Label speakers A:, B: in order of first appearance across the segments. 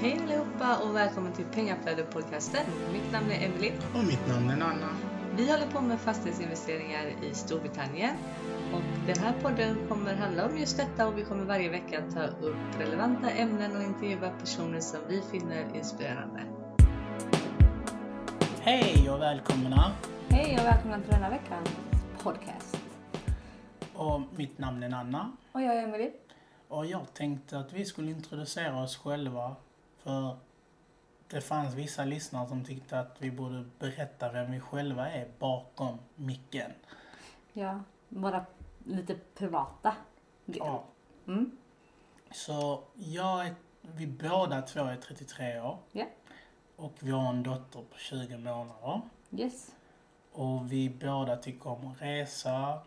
A: Hej allihopa och välkommen till Pengaflödet-podcasten. Mitt namn är Emily.
B: Och mitt namn är Nanna.
A: Vi håller på med fastighetsinvesteringar i Storbritannien. Och den här podden kommer handla om just detta och vi kommer varje vecka ta upp relevanta ämnen och intervjua personer som vi finner inspirerande.
B: Hej och välkomna!
A: Hej och välkomna till denna veckans podcast.
B: Och mitt namn är Nanna.
A: Och jag är Emily.
B: Och jag tänkte att vi skulle introducera oss själva. För det fanns vissa lyssnare som tyckte att vi borde berätta vem vi själva är bakom micken.
A: Ja, våra lite privata del.
B: Ja.
A: Mm.
B: Så jag är, vi båda två är 33 år.
A: Ja.
B: Och vi har en dotter på 20 månader.
A: Yes.
B: Och vi båda tycker om att resa,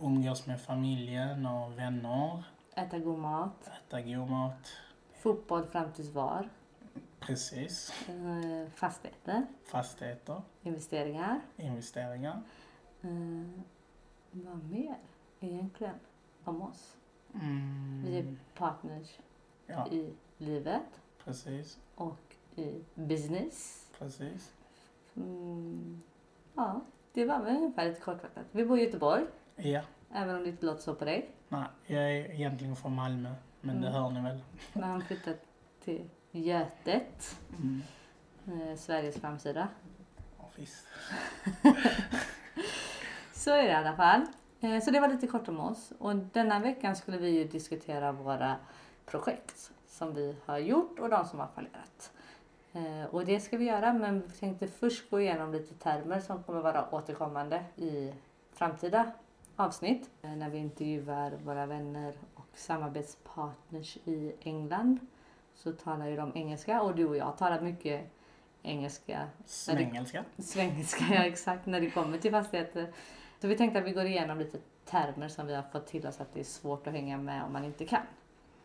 B: umgås med familjen och vänner,
A: Äta god mat.
B: äta god mat.
A: Fotboll fram tills var.
B: Precis.
A: Eh, fastigheter.
B: Fastigheter,
A: Investeringar.
B: investeringar.
A: Eh, vad mer egentligen om oss? Vi är
B: Mm,
A: partners
B: ja,
A: i livet
B: precis.
A: och i business.
B: Precis.
A: Mm, ja, det var väl ungefär lite kortfattat. Vi bor i Göteborg,
B: Ja.
A: även om det inte låter så på dig.
B: Nej, jag är egentligen från Malmö. Men det hör ni väl?
A: Men han flyttat till Götet,
B: Mm.
A: eh, Sveriges framsida.
B: Ja, visst.
A: Så är det i alla fall. Eh, Så det var lite kort om oss. Och denna veckan skulle vi ju diskutera våra projekt som vi har gjort och de som har fallerat. Eh, Och det ska vi göra men vi tänkte först gå igenom lite termer som kommer vara återkommande i framtida avsnitt. När vi intervjuar våra vänner samarbetspartners i England så talar ju de engelska och du och jag talar mycket engelska
B: Svengelska.
A: Svengelska, ja exakt, när det kommer till fastigheter. Så vi tänkte att vi går igenom lite termer som vi har fått till oss att det är svårt att hänga med om man inte kan.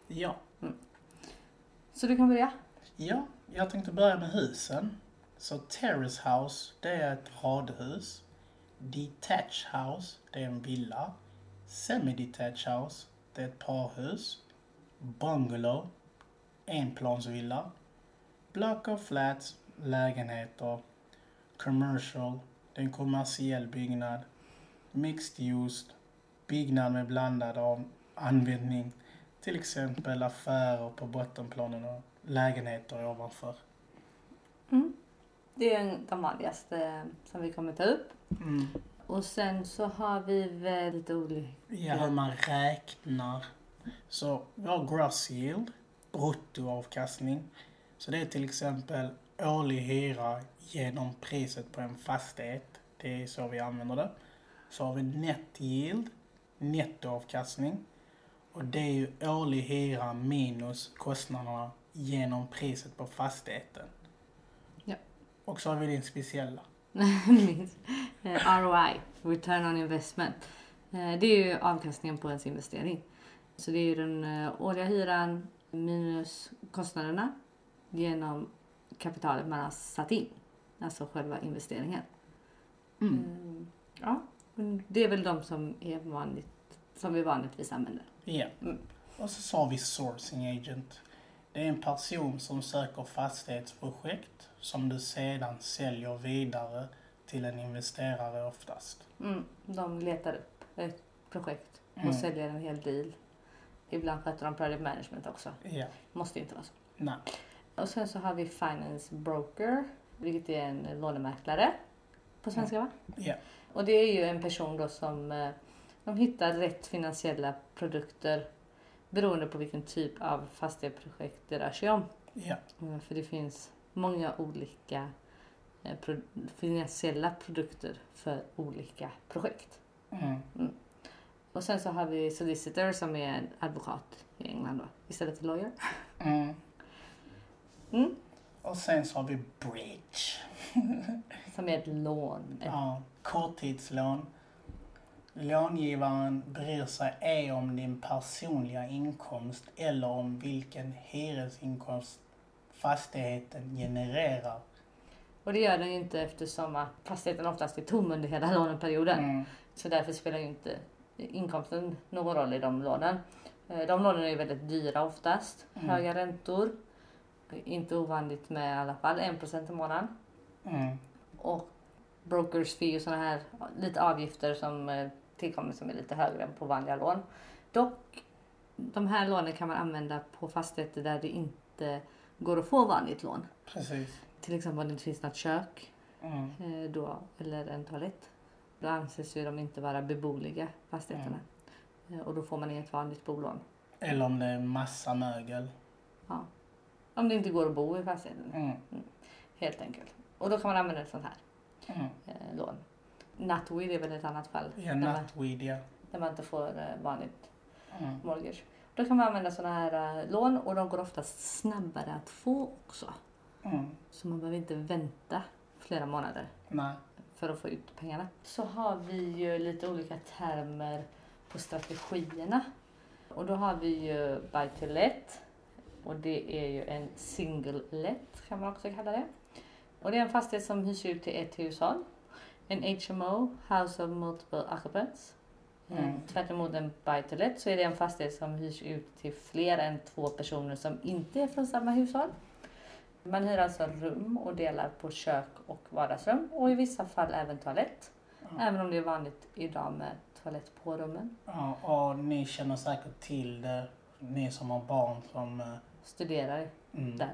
B: Ja.
A: Så du kan börja.
B: Ja, jag tänkte börja med husen. Så terrace house, det är ett radhus. Detached house, det är en villa. Semi-detached house, det är ett parhus. Bungalow, enplansvilla. Block of flats, lägenheter. Commercial, det är en kommersiell byggnad. Mixed use, byggnad med blandad användning. Till exempel affärer på bottenplanen och lägenheter ovanför.
A: Det är de vanligaste som vi kommer ta upp.
B: Mm.
A: Och sen så har vi väl lite olika...
B: Ja, hur man räknar. Så vi har gross yield, bruttoavkastning. Så det är till exempel årlig hyra genom priset på en fastighet. Det är så vi använder det. Så har vi net yield, nettoavkastning. Och det är ju årlig hyra minus kostnaderna genom priset på fastigheten.
A: Ja.
B: Och så har vi din speciella.
A: Eh, ROI, Return on Investment. Eh, Det är ju avkastningen på ens investering. Så det är ju den eh, årliga hyran minus kostnaderna genom kapitalet man har satt in. Alltså själva investeringen.
B: Mm.
A: Mm, Ja, det är väl de som, är vanligt, som vi vanligtvis använder.
B: Ja.
A: Mm.
B: Och så sa vi sourcing agent. Det är en person som söker fastighetsprojekt som du sedan säljer vidare till en investerare oftast.
A: Mm, de letar upp ett projekt och
B: Mm.
A: säljer en hel deal. Ibland sköter de project management också.
B: Ja.
A: Måste inte vara så.
B: Nej.
A: Och sen så har vi finance broker, vilket är en lånemäklare på svenska va?
B: Ja.
A: Och det är ju en person då som eh, de hittar rätt finansiella produkter beroende på vilken typ av fastighetsprojekt det rör sig om.
B: Ja.
A: Mm, För det finns många olika eh, finansiella produkter för olika projekt.
B: Mm.
A: Och sen så har vi solicitor som är en advokat i England då, istället för lawyer.
B: Mm.
A: Mm.
B: Och sen så har vi bridge.
A: Som är ett lån. Ett,
B: Ja. Korttidslån. Långivaren bryr sig ej om din personliga inkomst eller om vilken hyresinkomst fastigheten genererar.
A: Och det gör den ju inte eftersom att fastigheten oftast är tom under hela låneperioden.
B: Mm.
A: Så därför spelar ju inte inkomsten någon roll i de lånen. Eh, De lånen är ju väldigt dyra oftast.
B: Mm.
A: Höga räntor. Inte ovanligt med i alla fall 1% i månaden.
B: Mm.
A: Och brokers fee och sådana här lite avgifter som eh, tillkommer som är lite högre än på vanliga lån. Dock, de här lånen kan man använda på fastigheter där det inte går att få vanligt lån.
B: Precis.
A: Till exempel om det inte finns något kök
B: Mm.
A: eh, då, eller en toalett. Då anses ju de inte vara beboeliga fastigheterna. Eh, Och då får man inget vanligt bolån.
B: Eller om det är massa mögel.
A: Ja. Om det inte går att bo i fastigheten
B: Mm.
A: helt enkelt. Och då kan man använda ett sånt här
B: Mm.
A: eh, lån. Nutweed är väl ett annat fall.
B: Ja, nutweed ja.
A: där man inte får eh, vanligt
B: Mm.
A: mortgage. Då kan man använda såna här eh, lån och de går oftast snabbare att få också.
B: Mm.
A: Så man behöver inte vänta flera månader
B: Nej.
A: för att få ut pengarna. Så har vi ju lite olika termer på strategierna. Och då har vi ju buy to let. Och det är ju en single let kan man också kalla det. Och det är en fastighet som hyrs ut till ett hushåll. En HMO, House of Multiple Occupants.
B: Mm.
A: Mm. Tvärt emot en buy to let så är det en fastighet som hyrs ut till fler än två personer som inte är från samma hushåll. Man hyr alltså rum och delar på kök och vardagsrum och i vissa fall även toalett.
B: Ja.
A: Även om det är vanligt idag med toalett på rummen.
B: Ja, och ni känner säkert till det, ni som har barn som... eh,
A: Studerar
B: Mm.
A: där.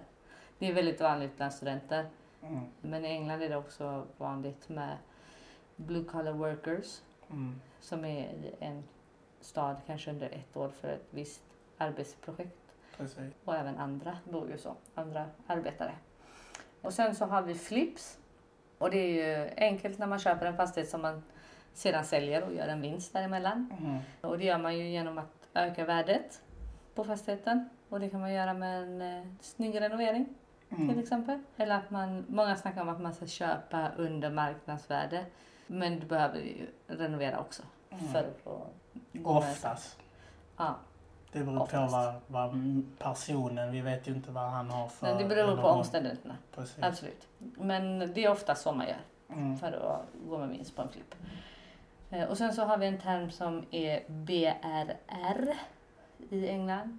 A: Det är väldigt vanligt bland studenter.
B: Mm.
A: Men i England är det också vanligt med blue collar workers
B: Mm.
A: Som är i en stad kanske under ett år för ett visst arbetsprojekt.
B: Precis.
A: Och även andra bor ju så, andra arbetare. Och sen så har vi flips. Och det är ju enkelt när man köper en fastighet som man sedan säljer och gör en vinst däremellan.
B: Mm.
A: Och det gör man ju genom att öka värdet på fastigheten. Och det kan man göra med en eh, snygg renovering till
B: Mm.
A: exempel. Eller att man, många snackar om att man ska köpa under marknadsvärde. Men du behöver ju renovera också
B: Mm.
A: få gå med.
B: Oftast.
A: Ja,
B: Det beror
A: Oftast.
B: på vad, vad personen, vi vet ju inte vad han har för...
A: men det beror
B: eller
A: på omständigheterna.
B: Precis.
A: Absolut. Men det är ofta så man gör
B: Mm.
A: för att gå med vinst på en flipp. Eh, Och sen så har vi en term som är BRR i England.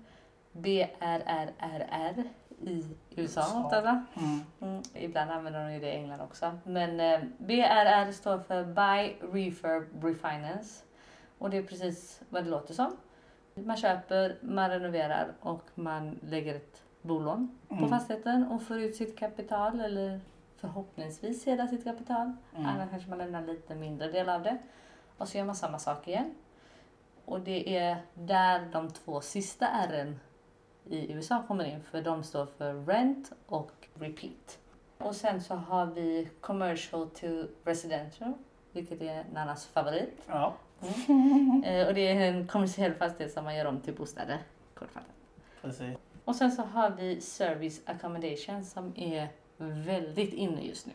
A: BRRRR i USA ofta?
B: Mm.
A: Mm, ibland använder de ju det i England också. Men eh, BRR står för Buy Refurb Refinance. Och det är precis vad det låter som. Man köper, man renoverar och man lägger ett bolån på
B: Mm.
A: fastigheten och får ut sitt kapital eller förhoppningsvis hela sitt kapital.
B: Mm.
A: Annars kanske man lämnar lite mindre del av det. Och så gör man samma sak igen. Och det är där de två sista R'n i USA kommer in för de står för rent och repeat. Och sen så har vi commercial to residential, vilket är Nannas favorit.
B: Ja.
A: Eh, och det är en kommersiell fastighet som man gör om till bostäder, kortfattat.
B: Precis.
A: Och sen så har vi service accommodation som är väldigt inne just nu.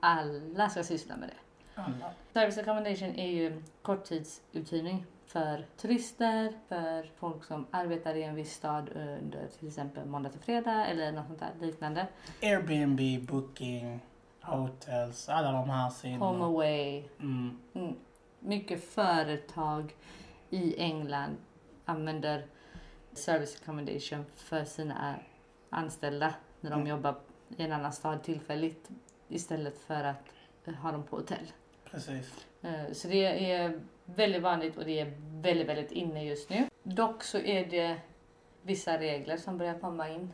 A: Alla ska syssla med det.
B: Alla.
A: Service accommodation är ju korttidsuthyrning för turister, för folk som arbetar i en viss stad under till exempel måndag till fredag eller något sånt där liknande.
B: Airbnb, Booking, Hotels, alla de här sidorna.
A: Home away.
B: Mm.
A: Mm. Mycket företag i England använder service accommodation för sina anställda när de
B: Mm.
A: jobbar i en annan stad tillfälligt istället för att ha dem på hotell.
B: Precis.
A: Eh, Så det är väldigt vanligt och det är väldigt, väldigt inne just nu. Dock så är det vissa regler som börjar komma in.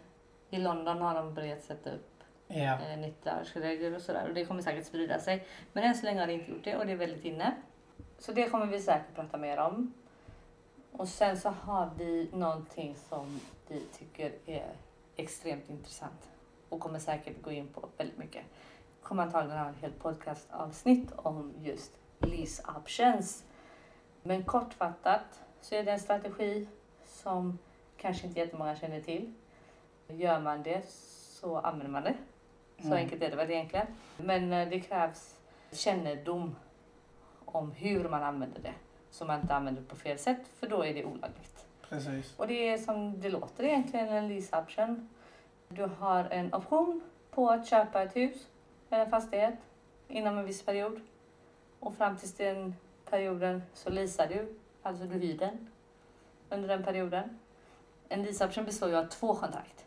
A: I London har de börjat sätta upp
B: Ja.
A: eh, 90-dagarsregler och sådär och det kommer säkert sprida sig. Men än så länge har det inte gjort det och det är väldigt inne. Så det kommer vi säkert prata mer om. Och sen så har vi någonting som vi tycker är extremt intressant och kommer säkert gå in på väldigt mycket. Kommer antagligen ha ett helt podcastavsnitt om just lease options. Men kortfattat så är det en strategi som kanske inte jättemånga känner till. Gör man det så använder man det. Så
B: Mm.
A: enkelt är det väl egentligen. Men eh, det krävs kännedom om hur man använder det. Så man inte använder det på fel sätt, för då är det olagligt.
B: Precis.
A: Och det är som det låter egentligen en lease option. Du har en option på att köpa ett hus en fastighet inom en viss period. Och fram till den perioden så leasar du, alltså du hyr den under den perioden. En lease option består ju av två kontrakt.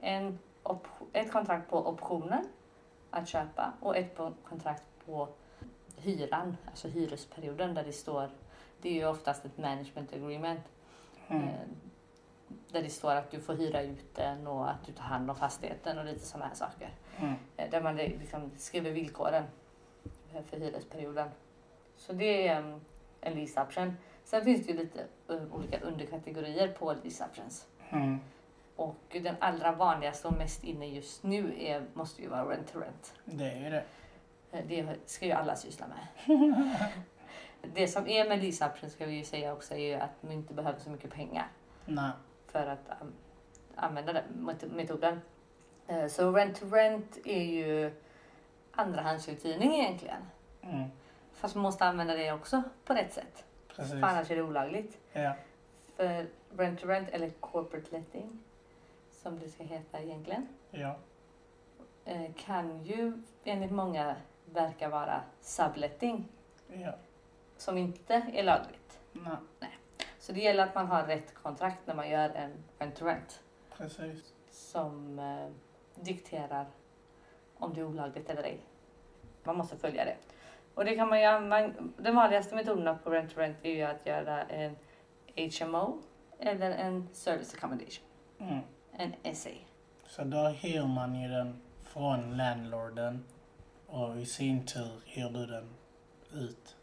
A: en ett kontrakt på optionen att köpa och ett kontrakt på hyran, alltså hyresperioden där det står, det är ju oftast ett management agreement
B: Mm.
A: eh, där det står att du får hyra ut den och att du tar hand om fastigheten och lite sådana här saker.
B: Mm.
A: Eh, Där man liksom skriver villkoren för hyresperioden. Så det är mm, en lease option. Sen finns det ju lite eh, olika underkategorier på lease options.
B: Mm.
A: Och den allra vanligaste och mest inne just nu är, måste ju vara rent to rent.
B: Det är ju det.
A: Eh, Det ska ju alla syssla med. det som är med lease option ska vi ju säga också är ju att man inte behöver så mycket pengar
B: Nej.
A: för att um, använda den met- metoden. Eh, Så rent to rent är ju andrahandsuthyrning egentligen.
B: Mm.
A: Fast man måste använda det också på rätt sätt.
B: Precis.
A: För annars är det olagligt.
B: Ja.
A: För rent to rent eller corporate letting som det ska heta egentligen
B: Ja.
A: eh, kan ju enligt många verka vara subletting
B: Ja.
A: som inte är lagligt.
B: Nej.
A: Så det gäller att man har rätt kontrakt när man gör en rent to rent
B: Precis.
A: som eh, dikterar om det är olagligt eller ej. Man måste följa det. Och det kan man ju, man, den vanligaste metoden på rent to rent är ju att göra en HMO eller en service accommodation,
B: Mm.
A: en SA.
B: Så då hyr man ju den från landlorden och i sin tur hyr du den ut.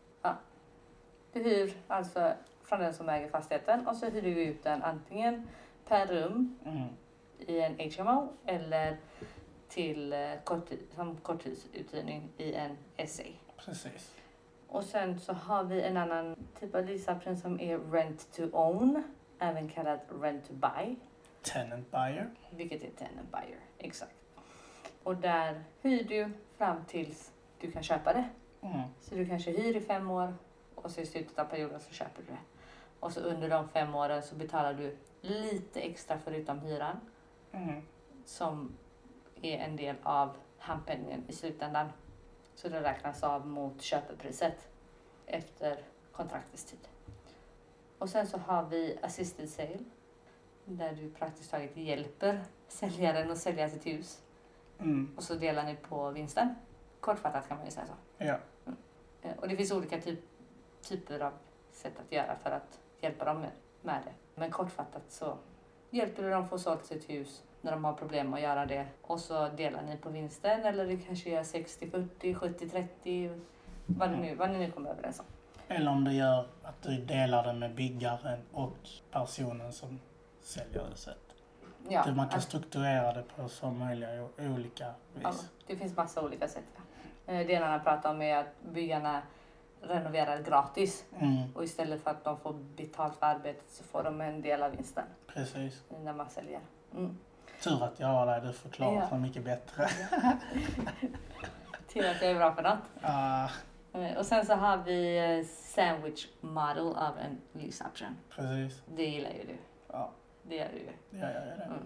A: Du hyr alltså från den som äger fastigheten och så hyr du ut den antingen per rum
B: Mm.
A: I en HMO eller till eh, korttid, som korttidsuthyrning i en SA.
B: Precis.
A: Och sen så har vi en annan typ av leaseoption som är rent to own, även kallad rent to buy,
B: Tenant buyer.
A: vilket är tenant buyer. Exakt. Och där hyr du fram tills du kan köpa det.
B: Mm.
A: Så du kanske hyr i fem år och så i slutet av perioden så köper du det. Och så under de fem åren så betalar du lite extra förutom hyran
B: Mm.
A: som är en del av handpenningen i slutändan. Så det räknas av mot köpepriset efter kontraktets tid. Och sen så har vi assisted sale där du praktiskt taget hjälper säljaren att sälja sitt hus
B: Mm.
A: och så delar ni på vinsten. Kortfattat kan man ju säga så.
B: Ja.
A: Eh, Och det finns olika typ, typer av sätt att göra för att hjälpa dem med, med det. Men kortfattat så hjälper du dem få sålt sitt hus när de har problem att göra det. Och så delar ni på vinsten eller det kanske är 60-40, 70-30. Vad, ni nu, vad ni nu kommer överens om.
B: Eller om du gör att du delar det med byggaren och personen som säljer huset.
A: Ja,
B: man kan
A: att-
B: strukturera det på så möjliga olika vis.
A: ja, det finns massa olika sätt. Ja. Eh, Det ena han pratar om är att byggarna renoverar gratis
B: Mm.
A: och istället för att de får betalt för arbetet så får de en del av vinsten
B: Precis.
A: när man säljer. Mm.
B: Tur att jag har dig, du förklarar
A: Ja.
B: så mycket bättre.
A: Till att jag är bra för något. Eh, Och sen så har vi eh, sandwich model av en lease option.
B: precis.
A: Det gillar ju du.
B: Ja,
A: Det gör du ju.
B: jag gör det.
A: Mm.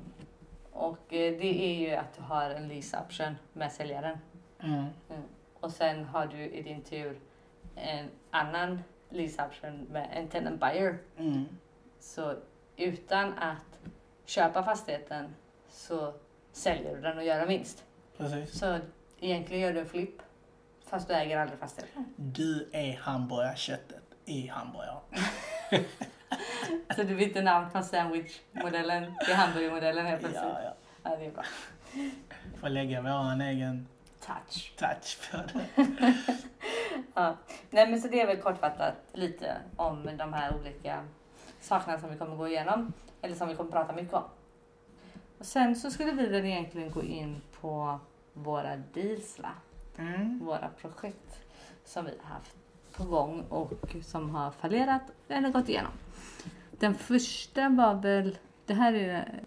A: Och eh, det är ju att du har en lease option med säljaren.
B: Mm.
A: Och sen har du i din tur en annan lease option med en tenant buyer.
B: Mm.
A: Så utan att köpa fastigheten så säljer du den och gör en vinst.
B: Precis.
A: Så egentligen gör du en flipp fast du äger aldrig fastigheten.
B: Du är hamburgarköttet i hamburgaren.
A: Så du bytte namn från sandwich-modellen till hamburgermodellen helt plötsligt.
B: Ja, ja.
A: Ja, det är bra.
B: Får lägga vår egen
A: Touch.
B: touch på det.
A: Ja. Nej, men så det är väl kortfattat lite om de här olika sakerna som vi kommer gå igenom. Eller som vi kommer prata mycket om. Och sen så skulle vi väl egentligen gå in på våra deals, va?
B: Mm.
A: Våra projekt som vi har haft på gång och som har fallerat eller gått igenom. Den första var väl... Det här är,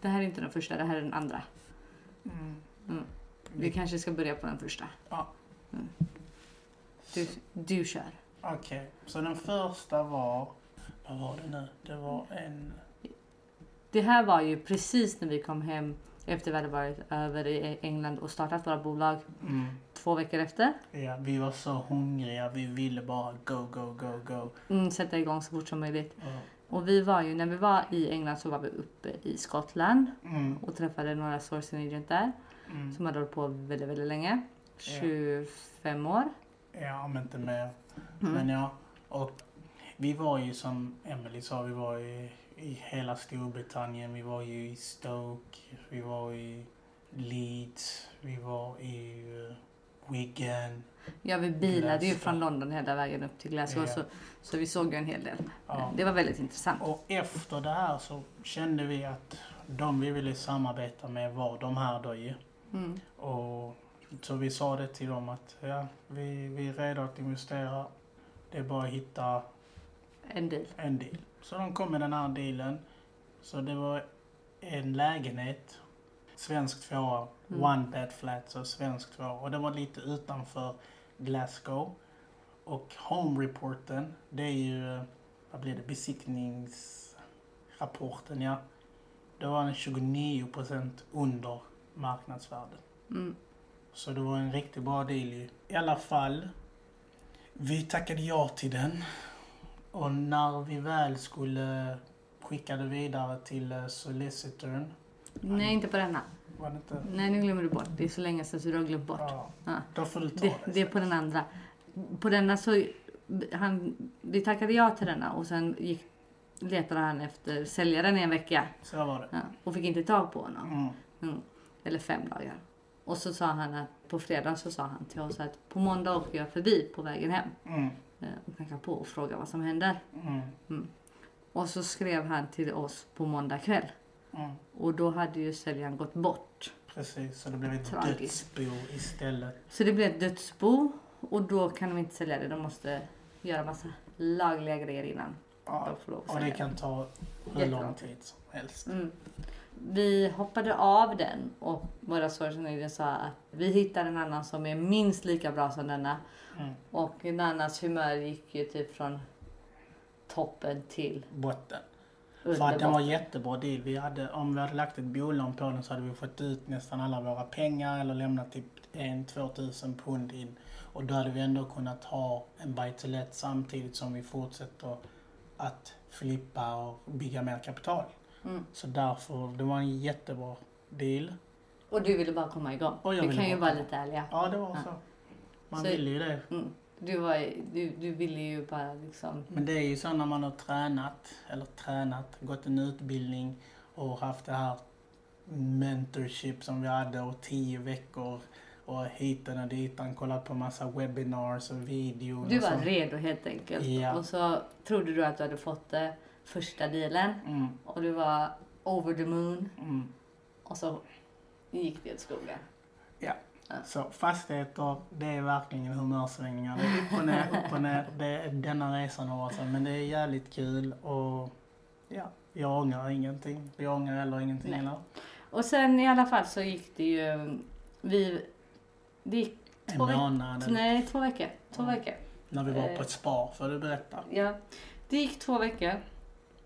A: det här är inte den första, det här är den andra.
B: Mm.
A: Mm. Vi kanske ska börja på den första.
B: Ja.
A: Mm. Du, du kör.
B: Okej, så den första var... Vad var det nu? Det var en...
A: Det här var ju precis när vi kom hem efter vi hade varit över i England och startat våra bolag.
B: Mm.
A: Två veckor efter.
B: Ja, vi var så hungriga. Vi ville bara go, go, go, go.
A: Mm, sätta igång så fort som möjligt.
B: Ja.
A: Och vi var ju, när vi var i England så var vi uppe i Skottland
B: Mm.
A: och träffade några sourcing agent där
B: Mm.
A: som hade hållit på väldigt, väldigt länge. 25 år.
B: Ja, om inte mer.
A: Mm.
B: Men ja, och vi var ju som Emily sa, vi var i, i hela Storbritannien. Vi var ju i Stoke, vi var i Leeds, vi var i uh, Wigan.
A: Ja, vi bilade ju
B: Glasgow.
A: från London hela vägen upp till Glasgow
B: Ja.
A: så, så vi såg ju en hel del.
B: Ja.
A: Det var väldigt intressant.
B: Och efter det här så kände vi att de vi ville samarbeta med var de här då ju.
A: Mm.
B: Och så vi sa det till dem att ja, vi, vi är redo att investera. Det är bara att hitta
A: En deal.
B: en deal. Så de kom med den här dealen. Så det var en lägenhet, svensk tvåa,
A: Mm.
B: one bed flat, så svensk tvåa. Och det var lite utanför Glasgow. Och home reporten, det är ju, vad blir det, besiktningsrapporten ja. Det var en 29% under marknadsvärdet.
A: Mm.
B: Så det var en riktigt bra deal ju. I alla fall, vi tackade ja till den. Och när vi väl skulle skicka det vidare till eh, solicitorn,
A: Nej, inte på denna.
B: var det inte?
A: Nej, nu glömmer du bort. Det är så länge sedan så du har glömt bort.
B: Ja,
A: Ja.
B: då får du ta
A: Det,
B: det.
A: det är på den andra. På denna så... Han, vi tackade ja till denna och sen gick, letade han efter säljaren i en vecka.
B: Så var det.
A: Ja, och fick inte tag på honom.
B: Mm.
A: Mm. Eller fem dagar. Och så sa han att på fredag så sa han till oss att på måndag åker jag förbi på vägen hem.
B: Mm.
A: eh, Och knackar på och frågar vad som händer.
B: Mm.
A: Och så skrev han till oss på måndag kväll.
B: Mm.
A: Och då hade ju säljaren gått bort.
B: Precis, så det blev ett
A: Tragiskt.
B: dödsbo istället.
A: Så det blev ett dödsbo. Och då kan de inte sälja det. De måste göra massa lagliga grejer innan
B: Ja.
A: de får lov att
B: Och det kan ta hur lång tid som helst.
A: Vi hoppade av den och våra sourcing sa att vi hittar en annan som är minst lika bra som denna.
B: Mm.
A: Och Nannas humör gick ju typ från toppen till
B: Botten. För att den var jättebra deal. Vi hade, om vi hade lagt ett bolån på den så hade vi fått ut nästan alla våra pengar eller lämnat typ en, två tusen pund in. Och då hade vi ändå kunnat ha en buy samtidigt som vi fortsätter att flippa och bygga mer kapital.
A: Mm.
B: Så därför, det var en jättebra deal.
A: Och du ville bara komma igång.
B: Och jag ville
A: kan ju vara lite ärliga.
B: Ja, det var
A: Ja.
B: så. Man
A: Så-
B: ville ju det.
A: Mm. Du, var, du, du ville ju bara liksom...
B: Men det är ju så när man har tränat, eller tränat, gått en utbildning och haft det här mentorship som vi hade och tio veckor och hitan och ditan, kollat på massa webinars och videor.
A: Du
B: och
A: var
B: så.
A: redo helt enkelt.
B: Ja.
A: Och så trodde du att du hade fått det första dealen.
B: Mm,
A: Och du var over the moon.
B: mm.
A: Och så gick det åt skogen.
B: Så fastigheter, det är verkligen humörsvängningar. Det är upp och ner, upp och ner. Det är denna resan har varit. Men det är jävligt kul och ja, jag ångrar ingenting. Jag ångrar heller ingenting
A: Nej.
B: eller?
A: Och sen i alla fall så gick det ju... Vi... Det gick
B: En
A: Två
B: månad
A: nej, två veckor. Två
B: Ja.
A: veckor.
B: när vi var
A: eh,
B: på ett spar, får du berätta.
A: Ja. Det gick två veckor.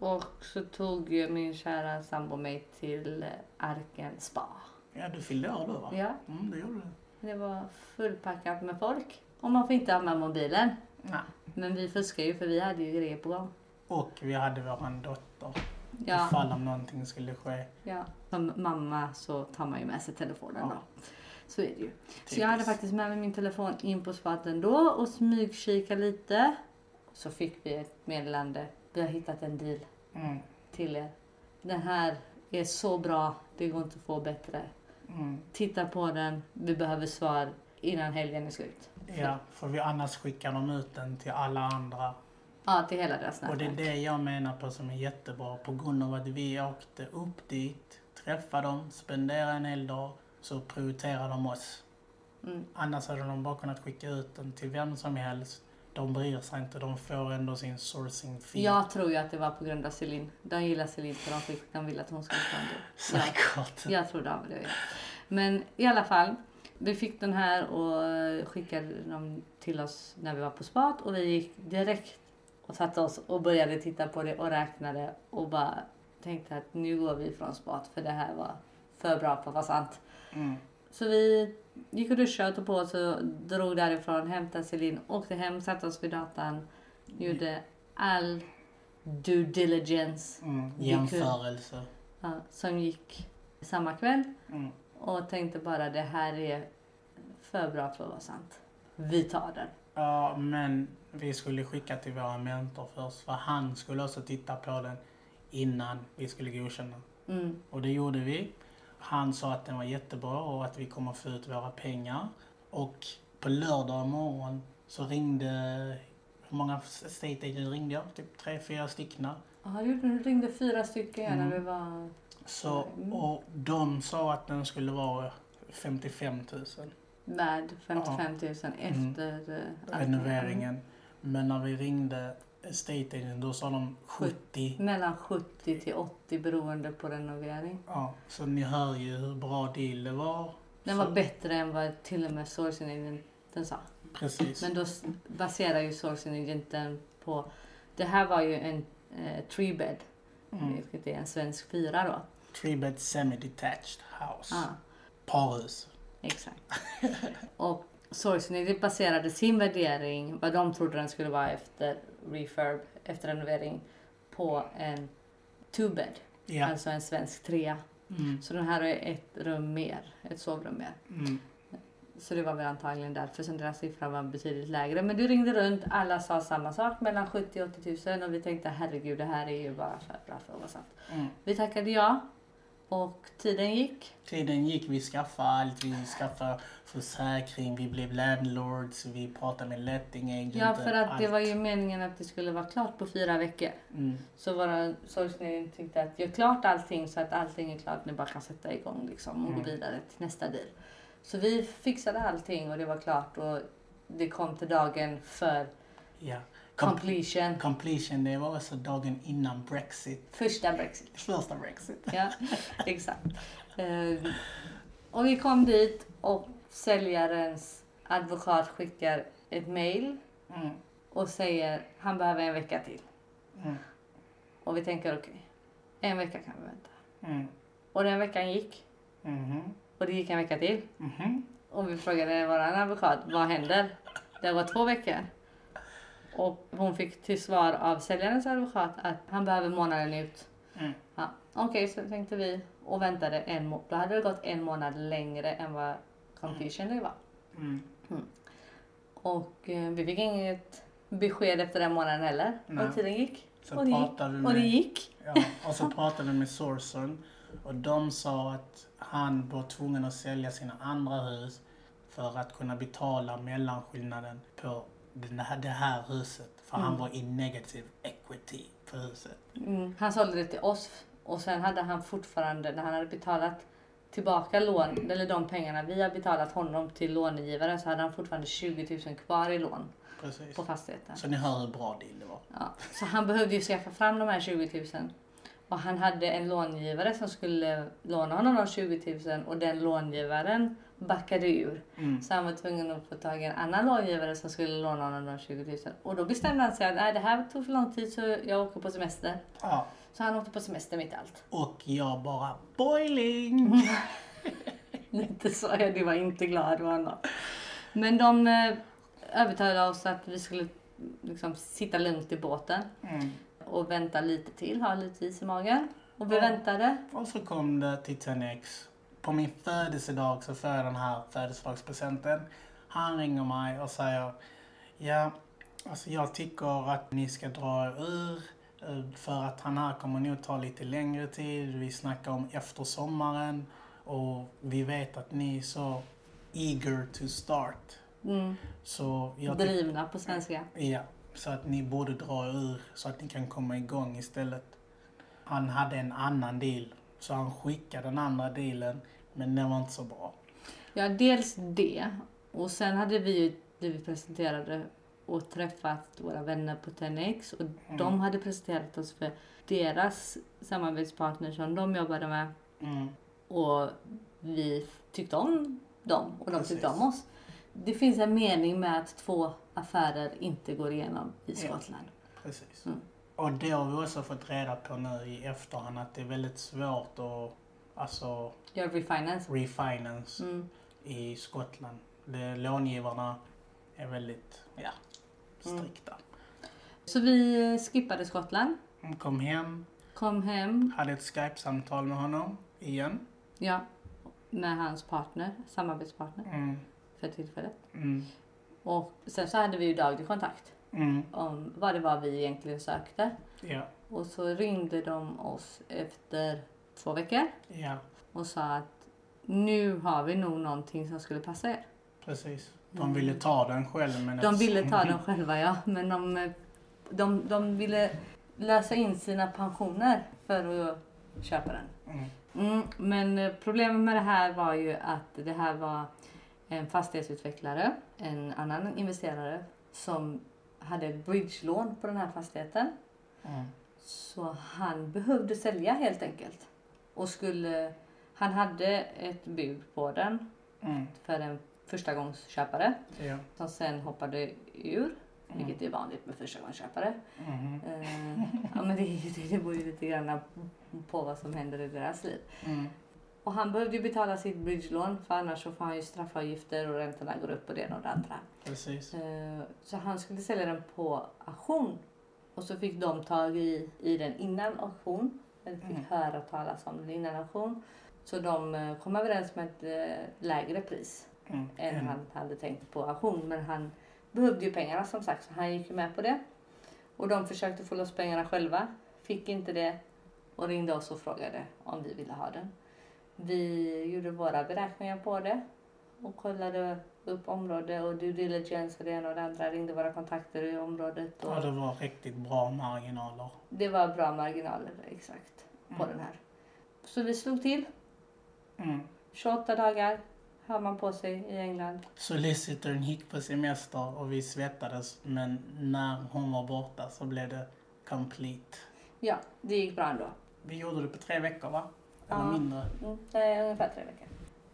A: Och så tog ju min kära sambo mig till eh, Arken spa.
B: Ja, du fyllde år då va?
A: Ja,
B: Mm, det gjorde du.
A: det var fullpackat med folk. Och man får inte ha med mobilen.
B: Nej.
A: Men vi fuskade ju för vi hade ju grejer på gång.
B: Och vi hade våran dotter.
A: Ja,
B: Ifall om någonting skulle ske.
A: ja. Som mamma så tar man ju med sig telefonen
B: Ja.
A: då. Så är det ju. Så jag hade
B: Typiskt.
A: faktiskt med mig min telefon in på spaten då och smygkika lite. Så fick vi ett meddelande. Vi har hittat en deal
B: Mm,
A: till er. Den här är så bra, det går inte att få bättre.
B: mm.
A: Titta på den, vi behöver svar innan helgen är slut.
B: Ja, för vi annars skickar de ut den till alla andra.
A: Ja, till hela deras
B: Och det är
A: nätverk.
B: det jag menar på som är jättebra. På grund av att vi åkte upp dit, träffade dem, spenderade en hel dag, så prioriterar de oss.
A: Mm.
B: Annars hade de bara kunnat skicka ut den till vem som helst. De bryr sig inte, de får ändå sin sourcing fee.
A: Jag tror ju att det var på grund av Celine. De gillar Celine för de, fick, de ville att hon skulle få en del. Ja.
B: Säkert.
A: Jag tror det var det. ja. Men i alla fall, vi fick den här och skickade dem till oss när vi var på spat och vi gick direkt och satte oss och började titta på det och räknade och bara tänkte att nu går vi från spat för det här var för bra för att vara sant.
B: Mm.
A: Så vi gick och duschade och tog på oss och drog därifrån, hämtade Celine, åkte hem, satte oss vid datan, gjorde all due diligence
B: Mm. Jämförelse.
A: ja, som gick samma kväll
B: Mm.
A: och tänkte bara det här är för bra för att vara sant. Vi tar den.
B: Ja, men vi skulle skicka till våra mentor först för han skulle också titta på den innan vi skulle godkänna.
A: Mm.
B: Och det gjorde vi. Han sa att den var jättebra och att vi kommer få ut våra pengar. Och på lördag morgon så ringde, hur många state agents ringde jag? Typ tre, fyra stycken.
A: Ja, du ringde fyra stycken
B: Mm.
A: när vi var...
B: Så,
A: Mm.
B: och de sa att den skulle vara 55 000
A: Värd 55 000 efter
B: Mm.
A: eh, allt.
B: renoveringen. Men när vi ringde estate agent då sa de 70.
A: Mellan 70 till 80 beroende på renovering.
B: Ja, så ni hör ju hur bra deal det var.
A: Den
B: Så-
A: var bättre än vad till och med sourcing agenten sa.
B: Precis.
A: Men då baserar ju sourcing agenten på... Det här var ju en eh, tree bed,
B: Mm.
A: vilket är en svensk fyra då.
B: Three bed semi-detached house.
A: Ja,
B: Parhus.
A: exakt. och agent baserade sin värdering, vad de trodde den skulle vara efter refurb, efter renovering, på en two bed.
B: Ja.
A: Alltså en svensk trea.
B: Mm.
A: Så den här är ett rum mer, ett sovrum mer.
B: Mm.
A: Så det var väl antagligen därför som deras siffra var betydligt lägre. Men du ringde runt, alla sa samma sak, mellan 70 och 80 000 och vi tänkte herregud det här är ju bara för bra för att vara sant.
B: Mm.
A: Vi tackade ja och tiden gick.
B: Tiden gick, vi skaffade allt. Vi skaffade försäkring, vi blev landlords, vi pratade med letting agent.
A: Ja för att det
B: allt.
A: var ju meningen att det skulle vara klart på fyra veckor.
B: Mm.
A: Så våra sorgsnäring tyckte att gör klart allting så att allting är klart, ni bara kan sätta igång liksom och gå
B: Mm.
A: vidare till nästa deal. Så vi fixade allting och det var klart och det kom till dagen för
B: Ja. Com-
A: completion.
B: completion, det var också dagen innan Brexit.
A: Första Brexit.
B: Första Brexit.
A: Ja, exakt. Eh, och vi kom dit och säljarens advokat skickar ett mail
B: Mm.
A: och säger han behöver en vecka till.
B: Mm.
A: Och vi tänker okej, en vecka kan vi vänta.
B: Mm.
A: Och den veckan gick
B: Mhm.
A: och det gick en vecka till.
B: Mhm.
A: Och vi frågade vår advokat, vad händer? Det var två veckor. Och hon fick till svar av säljarens advokat att han behöver månaden ut.
B: Mm.
A: Ja, Okej, så tänkte vi och väntade en månad. Då hade det gått en månad längre än vad completion day var.
B: Mm.
A: Och eh, vi fick inget besked efter den månaden heller.
B: Nej.
A: Och tiden gick.
B: Så
A: Och det gick.
B: pratade vi
A: Och det
B: med,
A: gick.
B: ja, och så pratade vi med Sourcen och de sa att han var tvungen att sälja sina andra hus för att kunna betala mellanskillnaden på den här, det här huset. För han
A: Mm.
B: var i negative equity på huset.
A: Mm. Han sålde det till oss och sen hade han fortfarande, när han hade betalat tillbaka lån, eller de pengarna vi har betalat honom till lånegivaren så hade han fortfarande 20 000 kvar i lån
B: Precis.
A: på fastigheten.
B: Så ni hör hur bra deal det var.
A: Ja, så han behövde ju skaffa fram de här 20 000. Och han hade en långivare som skulle låna honom de 20 000 och den långivaren backade ur.
B: Mm.
A: Så han var tvungen att få tag i en annan långivare som skulle låna honom de 20 000. Och då bestämde han sig att Nej, det här tog för lång tid så jag åker på semester.
B: Ja.
A: Så han åkte på semester mitt i allt.
B: Och jag bara boiling!
A: Lite så, ja, det var inte glad över honom. Men de eh, övertalade oss att vi skulle liksom, sitta lugnt i båten
B: Mm.
A: Och vänta lite till, ha lite is i magen. Och vi
B: Ja.
A: väntade.
B: Och så kom det till 10X. På min födelsedag så får jag den här födelsedagspresenten. Han ringer mig och säger Ja, alltså jag tycker att ni ska dra er ur. eh, För att han här kommer nog ta lite längre tid. Vi snackar om efter sommaren. Och vi vet att ni är så eager to start.
A: Mm,
B: Så jag
A: drivna på svenska.
B: Ja, så att ni borde dra ur så att ni kan komma igång istället. Han hade en annan deal, så han skickade den andra dealen, men den var inte så bra.
A: Ja, dels det. Och sen hade vi ju blivit presenterade och träffat våra vänner på 10X och de hade presenterat oss för deras samarbetspartner som de jobbade med
B: Mm.
A: och vi tyckte om dem och de
B: Precis.
A: tyckte om oss. Det finns en mening med att två affärer inte går igenom i
B: Ja.
A: Skottland.
B: Precis.
A: Mm.
B: Och det har vi också fått reda på nu i efterhand att det är väldigt svårt att alltså,
A: Gör refinance.
B: refinance
A: Mm.
B: i Skottland. Det, långivarna är väldigt ja,
A: Mm.
B: strikta.
A: Så vi skippade Skottland
B: Hon kom hem,
A: Kom hem,
B: hade ett Skype-samtal med honom igen.
A: ja, med hans partner, samarbetspartner
B: Mm.
A: för tillfället.
B: Mm.
A: Och sen så hade vi ju daglig kontakt
B: Mm.
A: om vad det var vi egentligen sökte.
B: Ja.
A: Och så ringde de oss efter två veckor
B: Ja,
A: och sa att nu har vi nog någonting som skulle passa er.
B: precis. De ville ta den själv men...
A: De ville ta den själva ja, men de, de, de ville lösa in sina pensioner för att köpa den.
B: Mm.
A: Mm, men problemet med det här var ju att det här var en fastighetsutvecklare, en annan investerare som hade ett bridgelån på den här fastigheten.
B: Mm.
A: Så han behövde sälja helt enkelt. Och skulle, han hade ett bud på den
B: Mm.
A: för en förstagångsköpare
B: Ja.
A: som sen hoppade ur.
B: Mm.
A: Vilket är vanligt med förstagångsköpare.
B: Mhm.
A: Eh, ja, men det, det beror ju lite grann på vad som händer i deras liv.
B: Mm.
A: Och han behövde ju betala sitt bridgelån för annars så får han ju straffavgifter och räntorna går upp och det ena och det andra.
B: Precis.
A: Eh, Så han skulle sälja den på auktion. Och så fick de tag i, i den innan auktion. Eller fick
B: Mm.
A: höra talas om den innan auktion. Så de eh, kom överens med ett eh, lägre pris
B: Mm.
A: än
B: Mm.
A: han hade tänkt på auktion. Men han behövde ju pengarna som sagt så han gick med på det. Och de försökte få loss pengarna själva. Fick inte det. Och ringde oss och frågade om vi ville ha den. Vi gjorde våra beräkningar på det. Och kollade upp område och due diligence och det ena och det andra. Ringde våra kontakter i området. Och
B: Ja, det var riktigt bra marginaler.
A: det var bra marginaler exakt på
B: Mm.
A: den här. Så vi slog till.
B: Mm.
A: 28 dagar har man på sig i England.
B: Solicitorn gick på semester och vi svettades men när hon var borta så blev det complete.
A: Ja, det gick bra ändå.
B: Vi gjorde det på tre veckor va? Eller
A: Ja.
B: mindre.
A: Mm, är ungefär tre veckor.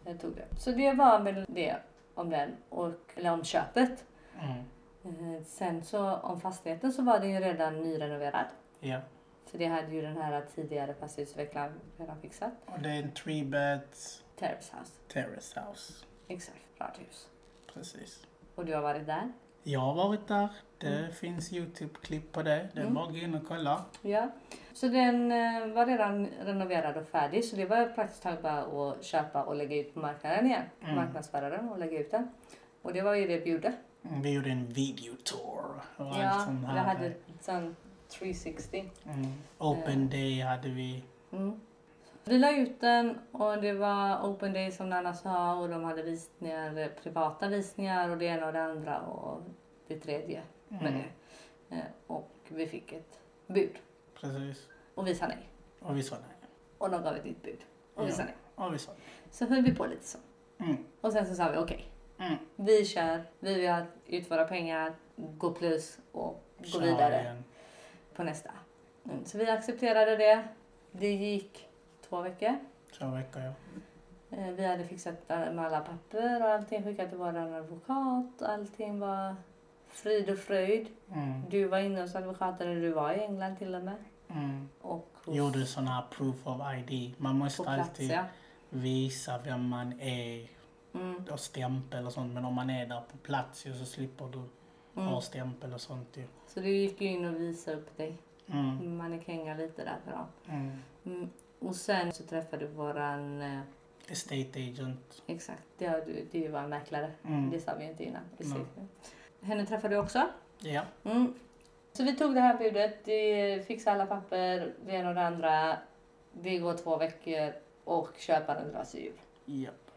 A: Det tog det. Så det var väl det om den, och, eller om köpet.
B: Mm.
A: Eh, Sen så om fastigheten så var den ju redan nyrenoverad.
B: Ja.
A: För det hade ju den här tidigare fastighetsutvecklaren redan fixat.
B: Och det är en three beds
A: Terrace House.
B: terrace house.
A: Exakt, radhus.
B: Precis.
A: Och du har varit där?
B: Jag har varit där. Det finns Youtube-klipp på det. Det är
A: Mm.
B: bara att gå in och kolla.
A: Ja. Så den eh, var redan renoverad och färdig så det var praktiskt taget bara att köpa och lägga ut på marknaden igen.
B: Mm.
A: Marknadsföra den och lägga ut den. Och det var ju det vi gjorde.
B: Mm, Vi gjorde en videotour och allt
A: Ja,
B: sånt
A: vi
B: här.
A: hade ett sånt 360.
B: Mm. Open day hade vi.
A: Mm. Vi la ut den och det var open day som Nanna sa och de hade visningar, privata visningar och det ena och det andra och det tredje med
B: Mm.
A: det. Eh, Och vi fick ett bud
B: Precis.
A: och vi sa nej.
B: Och vi sa nej.
A: Och de gav ett nytt bud och vi
B: Ja.
A: sa nej.
B: Och vi sa nej.
A: Så höll vi på lite så.
B: Mm.
A: Och sen så sa vi okej,
B: Mm.
A: vi kör, vi vill ha ut våra pengar, gå plus och gå vidare
B: igen.
A: på nästa. Mm. Så vi accepterade det. Det gick två veckor.
B: Två veckor ja.
A: Eh, Vi hade fixat med alla papper och allting skickat till vår advokat. Allting var frid och fröjd.
B: Mm.
A: Du var inne hos advokaten när du var i England till och med.
B: Mm.
A: Och hos,
B: Gjorde sån här proof of ID. Man måste
A: plats
B: alltid
A: ja.
B: visa vem man är
A: Mm,
B: och stämpel och sånt. Men om man är där på plats så slipper du
A: mm.
B: ha stämpel och sånt ju.
A: Så du gick ju in och visade upp dig.
B: Mm.
A: Mannekänga lite där för dem.
B: Mm.
A: Mm. Och sen så träffade du våran, eh,
B: Estate agent.
A: exakt, det, det var en mäklare.
B: Mm.
A: Det sa vi ju inte innan. Ser vi. Henne träffade du också.
B: Ja.
A: Mm. Så vi tog det här budet, vi fixade alla papper, det ena och det andra. Det går två veckor och köparen drar sig ur.
B: Japp.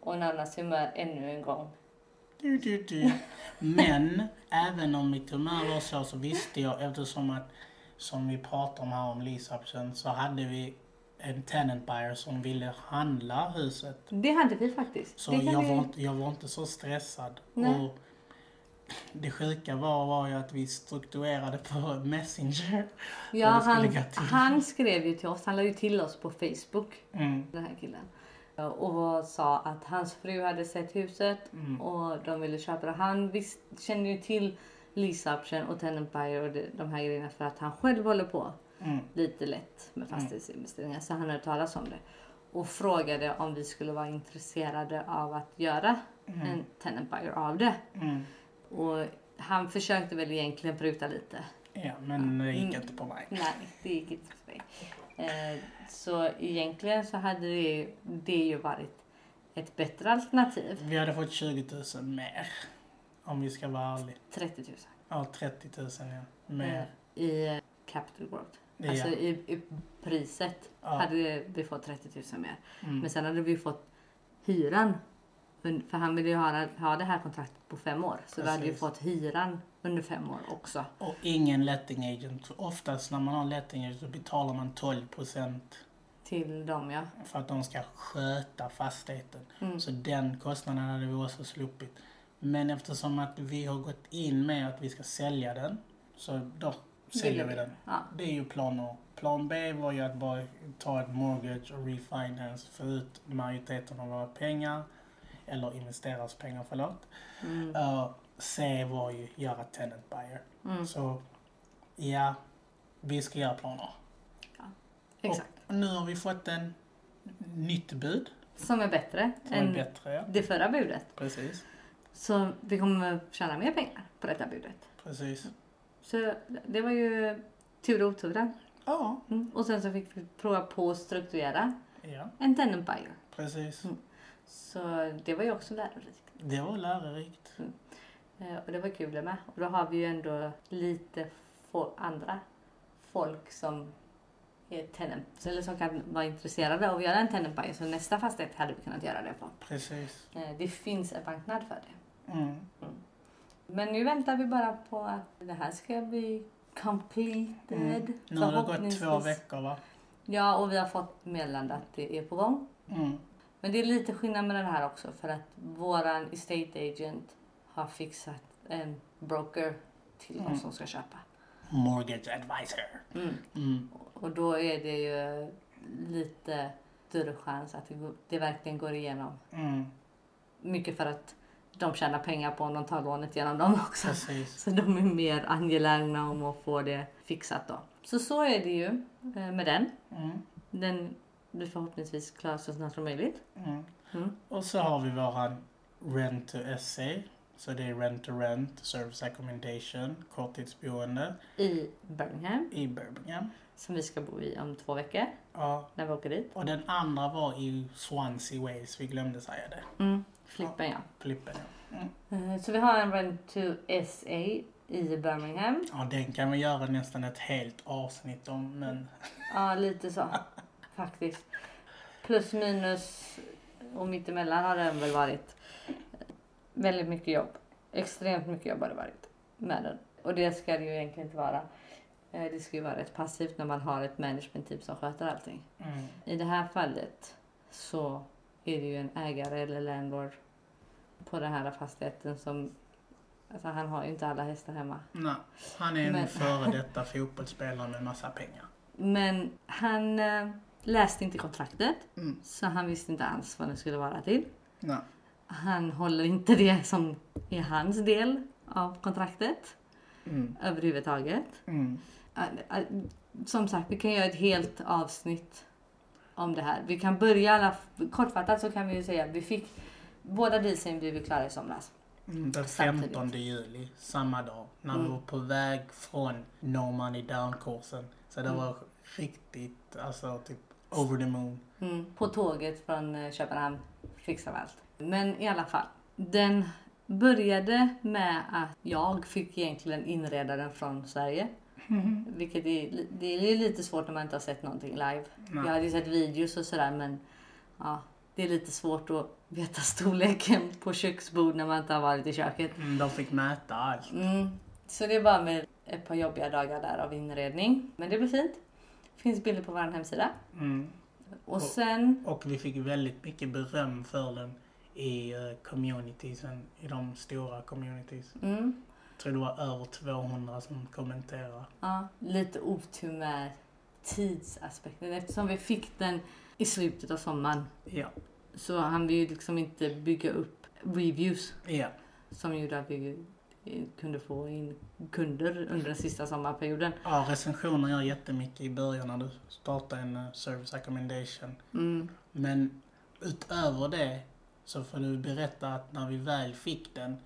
A: Och Nannas humör ännu en gång.
B: Du, du, du. Men även om mitt humör var så, så visste jag eftersom att, som vi pratar om här om lease option, så hade vi en tenant buyer som ville handla huset.
A: Det hade vi faktiskt.
B: Så jag,
A: vi...
B: var inte, jag var inte så stressad.
A: Nej.
B: Och det sjuka var, var ju att vi strukturerade på Messenger.
A: ja, han, han skrev ju till oss, han la ju till oss på Facebook,
B: Mm.
A: den här killen. Och sa att hans fru hade sett huset
B: Mm.
A: och de ville köpa det. Han visst, kände ju till lease option och tenant buyer och det, de här grejerna för att han själv håller på
B: Mm.
A: lite lätt med fastighetsinvesteringar. Så han hade talat om det. Och frågade om vi skulle vara intresserade av att göra
B: Mm.
A: en tenant buyer av det.
B: Mm.
A: Och han försökte väl egentligen pruta lite.
B: Ja, men det gick
A: Mm.
B: inte på mig.
A: Nej, det gick inte för mig. Eh, så egentligen så hade det, det ju varit ett bättre alternativ.
B: Vi hade fått 20 000 mer. Om vi ska vara ärliga.
A: 30 000
B: Ja, 30 000 ja. Mer.
A: eh, i Capital Growth.
B: Ja.
A: Alltså i, i priset
B: Ja.
A: hade vi fått 30 000 mer.
B: Mm.
A: Men sen hade vi fått hyran. För han ville ju ha, ha det här kontraktet på fem år. Så vi hade ju
B: Precis.
A: fått hyran under fem år också.
B: Och ingen letting agent. Oftast när man har letting agent så betalar man 12 procent
A: Till dem ja.
B: för att de ska sköta fastigheten.
A: Mm.
B: Så den kostnaden hade vi också sluppit. Men eftersom att vi har gått in med att vi ska sälja den så då säljer vi den.
A: Ja.
B: Det är ju plan A. Plan B var ju att bara ta ett mortgage och refinance, få ut majoriteten av våra pengar, eller investeras pengar, förlåt.
A: Mm.
B: Uh, C var ju göra tenant buyer.
A: Mm.
B: Så ja, vi ska göra plan A.
A: Exakt.
B: Och nu har vi fått en nytt bud
A: Som är bättre
B: som är
A: än
B: bättre. Ja.
A: det förra budet.
B: Precis,
A: Så vi kommer tjäna mer pengar på detta budet.
B: precis.
A: Så det var ju tur och otur.
B: Ja,
A: Mm. Och sen så fick vi prova på att strukturera
B: ja,
A: en tenant buyer.
B: precis.
A: Mm. Så det var ju också lärorikt.
B: Det var lärorikt.
A: Eh, Och det var kul det med. Och då har vi ju ändå lite andra folk som är tenant, eller som kan vara intresserade av att göra en tenant buyer. Så nästa fastighet hade vi kunnat göra det på.
B: Precis.
A: Eh, Det finns en marknad för det.
B: Mm.
A: Men nu väntar vi bara på att det här ska bli completed.
B: Mm. Nu har det gått två veckor va?
A: Ja, och vi har fått meddelande att det är på gång.
B: Mm.
A: Men det är lite skillnad med den här också för att våran estate agent har fixat en broker till
B: Mm.
A: oss som ska köpa.
B: Mortgage advisor.
A: Mm.
B: Mm.
A: Och då är det ju lite större chans att det, det verkligen går igenom.
B: Mm.
A: Mycket för att de tjänar pengar på om de tar lånet genom dem också.
B: Precis.
A: Så de är mer angelägna om att få det fixat då. Så så är det ju eh, med den.
B: Mm.
A: Den blir förhoppningsvis klar så snart som möjligt.
B: Mm.
A: Mm.
B: Och så har vi våran rent to SA. Så det är rent to rent, service accommodation, korttidsboende
A: I Birmingham,
B: i Birmingham.
A: som vi ska bo i om två veckor
B: Ja,
A: när vi åker dit.
B: och den andra var i Swansea Wales, vi glömde säga det.
A: Mm. Flippen ja.
B: Flippen ja. Mm.
A: Eh, Så vi har en rent to SA i Birmingham.
B: Ja, den kan vi göra nästan ett helt avsnitt om, men
A: Ja, lite så. Faktiskt. Plus minus och mittemellan har den väl varit. Väldigt mycket jobb. Extremt mycket jobb har det varit med den. Och det ska det ju egentligen inte vara. Eh, Det ska ju vara rätt passivt när man har ett management team som sköter allting.
B: mm.
A: I det här fallet så är det ju en ägare eller landlord på den här fastigheten som Alltså han har ju inte alla hästar hemma.
B: Nej, han är en
A: Men-
B: före detta fotbollsspelare med massa pengar.
A: Men han eh, läste inte kontraktet
B: Mm.
A: så han visste inte alls vad det skulle vara till.
B: Nej.
A: Han håller inte det som är hans del av kontraktet
B: Mm.
A: överhuvudtaget.
B: Mm.
A: Som sagt, vi kan göra ett helt avsnitt om det här. Vi kan börja alla, kortfattat så kan vi ju säga att vi fick båda dealsen blev vi klara i somras.
B: Mm, den
A: Samtidigt.
B: 15 juli, samma dag, när
A: Mm.
B: vi var på väg från No Money Down-kursen. Så det
A: Mm.
B: var riktigt, alltså typ over the moon.
A: Mm. På tåget från eh, Köpenhamn fixar vi allt. Men i alla fall. Den började med att jag fick egentligen inreda den från Sverige. Vilket är, det är lite svårt när man inte har sett någonting live. Jag
B: Nej.
A: hade ju sett videos och sådär men ja, det är lite svårt att veta storleken på köksbord när man inte har varit i köket.
B: Mm, de fick mäta allt.
A: Mm. Så det var med ett par jobbiga dagar där av inredning. Men det blir fint. Finns bilder på vår hemsida.
B: Mm.
A: Och sen,
B: Och vi fick väldigt mycket beröm för den i uh, communitiesen, i de stora communities.
A: mm,
B: Jag tror det var över 200 som kommenterade.
A: ja, lite otur med tidsaspekten. Eftersom vi fick den i slutet av sommaren
B: Ja,
A: så hann vi ju liksom inte bygga upp reviews
B: ja,
A: som gjorde att vi eh, kunde få in kunder under den sista sommarperioden.
B: ja recensioner gör jättemycket i början när du startar en uh, service accommodation.
A: Mm,
B: Men utöver det så får du berätta att när vi väl fick den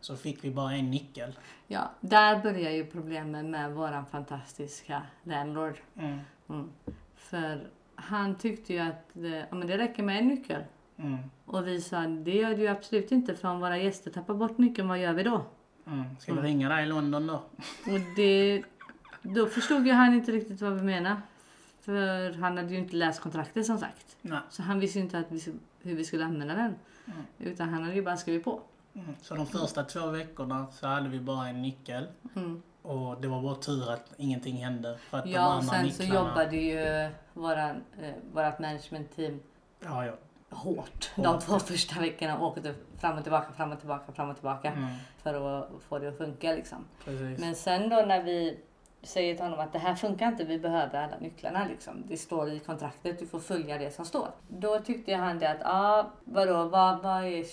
B: så fick vi bara en nyckel.
A: Ja, där börjar ju problemen med våran fantastiska landlord.
B: Mm.
A: Mm. För han tyckte ju att det, ja, men det räcker med en nyckel.
B: Mm.
A: Och vi sa det gör det ju absolut inte för om våra gäster tappar bort nyckeln, vad gör vi då?
B: Mm. Ska vi ringa dig i London då?
A: Och det, då förstod ju han inte riktigt vad vi menade. För han hade ju inte läst kontraktet som sagt.
B: Nej.
A: Så han visste ju inte att vi, hur vi skulle använda den.
B: Mm.
A: Utan han hade ju bara skrivit på.
B: Mm. Så de första två veckorna så hade vi bara en nyckel.
A: Mm.
B: Och det var bara tur att ingenting hände. För att de
A: Ja, och
B: andra
A: sen så
B: nycklarna...
A: jobbade ju våran, eh, vårat management team
B: Ja, ja.
A: hårt.
B: Hårt.
A: De två första veckorna åkte fram och tillbaka, fram och tillbaka, fram och tillbaka.
B: Mm.
A: För att få det att funka liksom.
B: Precis.
A: Men sen då när vi säger till honom att det här funkar inte, vi behöver alla nycklarna liksom. Det står i kontraktet, du får följa det som står. Då tyckte han det att, ja ah, vadå, vad, vad är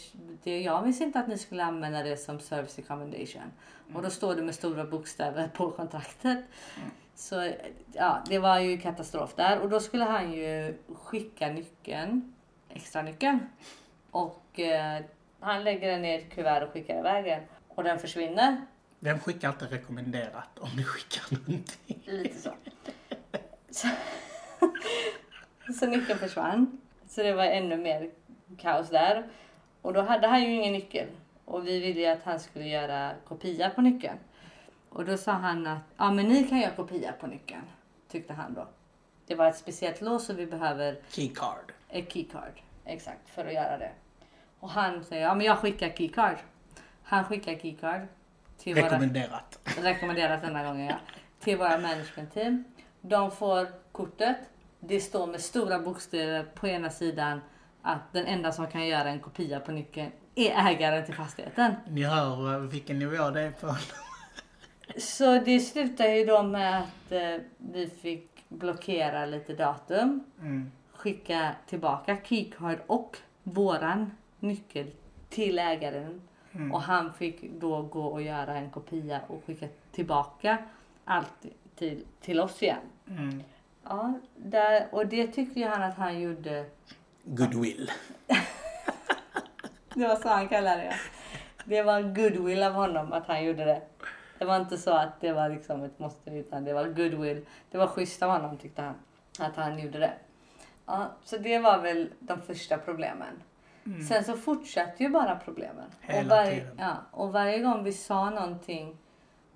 A: det? Jag visste inte att ni skulle använda det som service accommodation. Och då står det med stora bokstäver på kontraktet. Så ja, det var ju katastrof där. Och då skulle han ju skicka nyckeln, extra nyckeln. Och eh, han lägger den i ett kuvert och skickar iväg den. Och den försvinner.
B: Vem skickar inte rekommenderat om du skickar någonting?
A: Lite så. Så, så nyckeln försvann. Så det var ännu mer kaos där. Och då hade han ju ingen nyckel. Och vi ville ju att han skulle göra kopia på nyckeln. Och då sa han att ja men ni kan göra kopia på nyckeln. Tyckte han då. Det var ett speciellt lås och vi behöver
B: Keycard.
A: ett keycard. Exakt, för att göra det. Och han säger ja men jag skickar keycard. Han skickar keycard. Till våra,
B: Rekommenderat.
A: rekommenderat denna gången ja. Till våra management team. De får kortet. Det står med stora bokstäver på ena sidan att den enda som kan göra en kopia på nyckeln är ägaren till fastigheten.
B: Ni hör eh, vilken nivå det är på.
A: Så det slutar ju då med att eh, vi fick blockera lite datum.
B: Mm.
A: Skicka tillbaka keycard och våran nyckel till ägaren.
B: Mm.
A: Och han fick då gå och göra en kopia och skicka tillbaka allt till, till oss igen.
B: Mm.
A: Ja, där, och det tyckte ju han att han gjorde.
B: Goodwill.
A: Det var så han kallade det. Det var goodwill av honom att han gjorde det. Det var inte så att det var liksom ett måste utan det var goodwill. Det var schysst av honom tyckte han. Att han gjorde det. Ja, så det var väl de första problemen. Sen så fortsatte ju bara problemen.
B: Hela
A: och, varje,
B: tiden.
A: ja, och varje gång vi sa någonting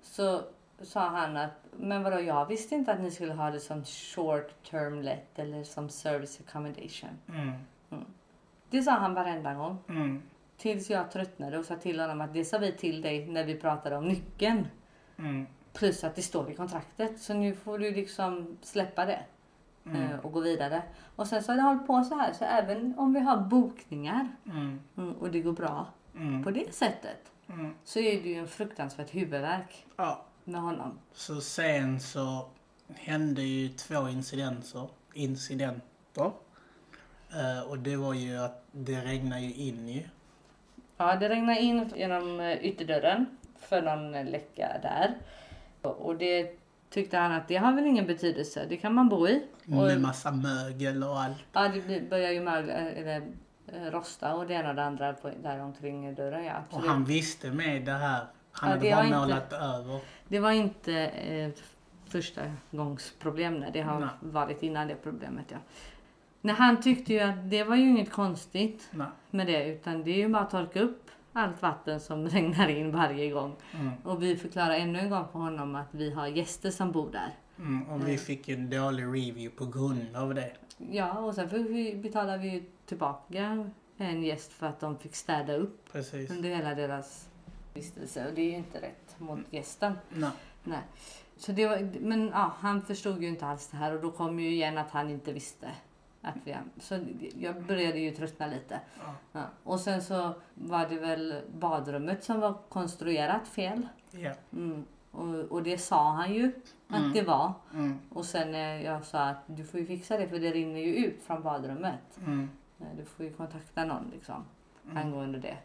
A: så sa han att men vadå jag visste inte att ni skulle ha det som short term let eller som service accommodation.
B: Mm.
A: Det sa han varenda gång.
B: Mm.
A: Tills jag tröttnade och sa till honom att det sa vi till dig när vi pratade om nyckeln.
B: Mm.
A: Plus att det står i kontraktet. Så nu får du liksom släppa det.
B: Mm.
A: eh, Och gå vidare. Och sen så har det hållit på så här. Så även om vi har bokningar
B: Mm.
A: mm, och det går bra
B: Mm.
A: på det sättet.
B: Mm.
A: Så är det ju en fruktansvärt huvudvärk
B: Ja.
A: med honom.
B: Så sen så hände ju två incidenter. Incidenter. Eh, och det var ju att det regnade ju in ju.
A: Ja, det regnade in genom eh, ytterdörren för någon läcka där. Och det tyckte han att det har väl ingen betydelse. Det kan man bo i.
B: Med
A: Och,
B: massa mögel och allt.
A: ja, det börjar ju mögla, eller, eh, rosta och det ena och det andra på, där omkring dörren. Ja,
B: Och han visste med det här. Han
A: Ja,
B: hade bara
A: har inte-
B: målat över.
A: Det var inte ett första gångs problem. Det har
B: Nej.
A: varit innan det problemet. Ja. Nej, han tyckte ju att det var ju inget konstigt
B: Nej.
A: med det. Utan det är ju bara att torka upp allt vatten som regnar in varje gång.
B: Mm.
A: Och vi förklarar ännu en gång för honom att vi har gäster som bor där.
B: Mm. Och vi fick ju en dålig review på grund av det.
A: Ja, och sen får vi, betalar vi ju tillbaka en gäst för att de fick städa upp
B: Precis.
A: under hela deras vistelse. Och det är ju inte rätt mot gästen.
B: Nej.
A: Nej. Så det var, men ja, han förstod ju inte alls det här och då kom ju igen att han inte visste. Att vi, så jag började ju tröttna lite.
B: Ja.
A: Ja. Och sen så var det väl badrummet som var konstruerat fel.
B: Ja.
A: Mm. Och, och det sa han ju att
B: Mm.
A: det var.
B: Mm.
A: Och sen när jag sa att du får ju fixa det för det rinner ju ut från badrummet.
B: Mm.
A: Eh, Du får ju kontakta någon liksom
B: Mm.
A: angående det.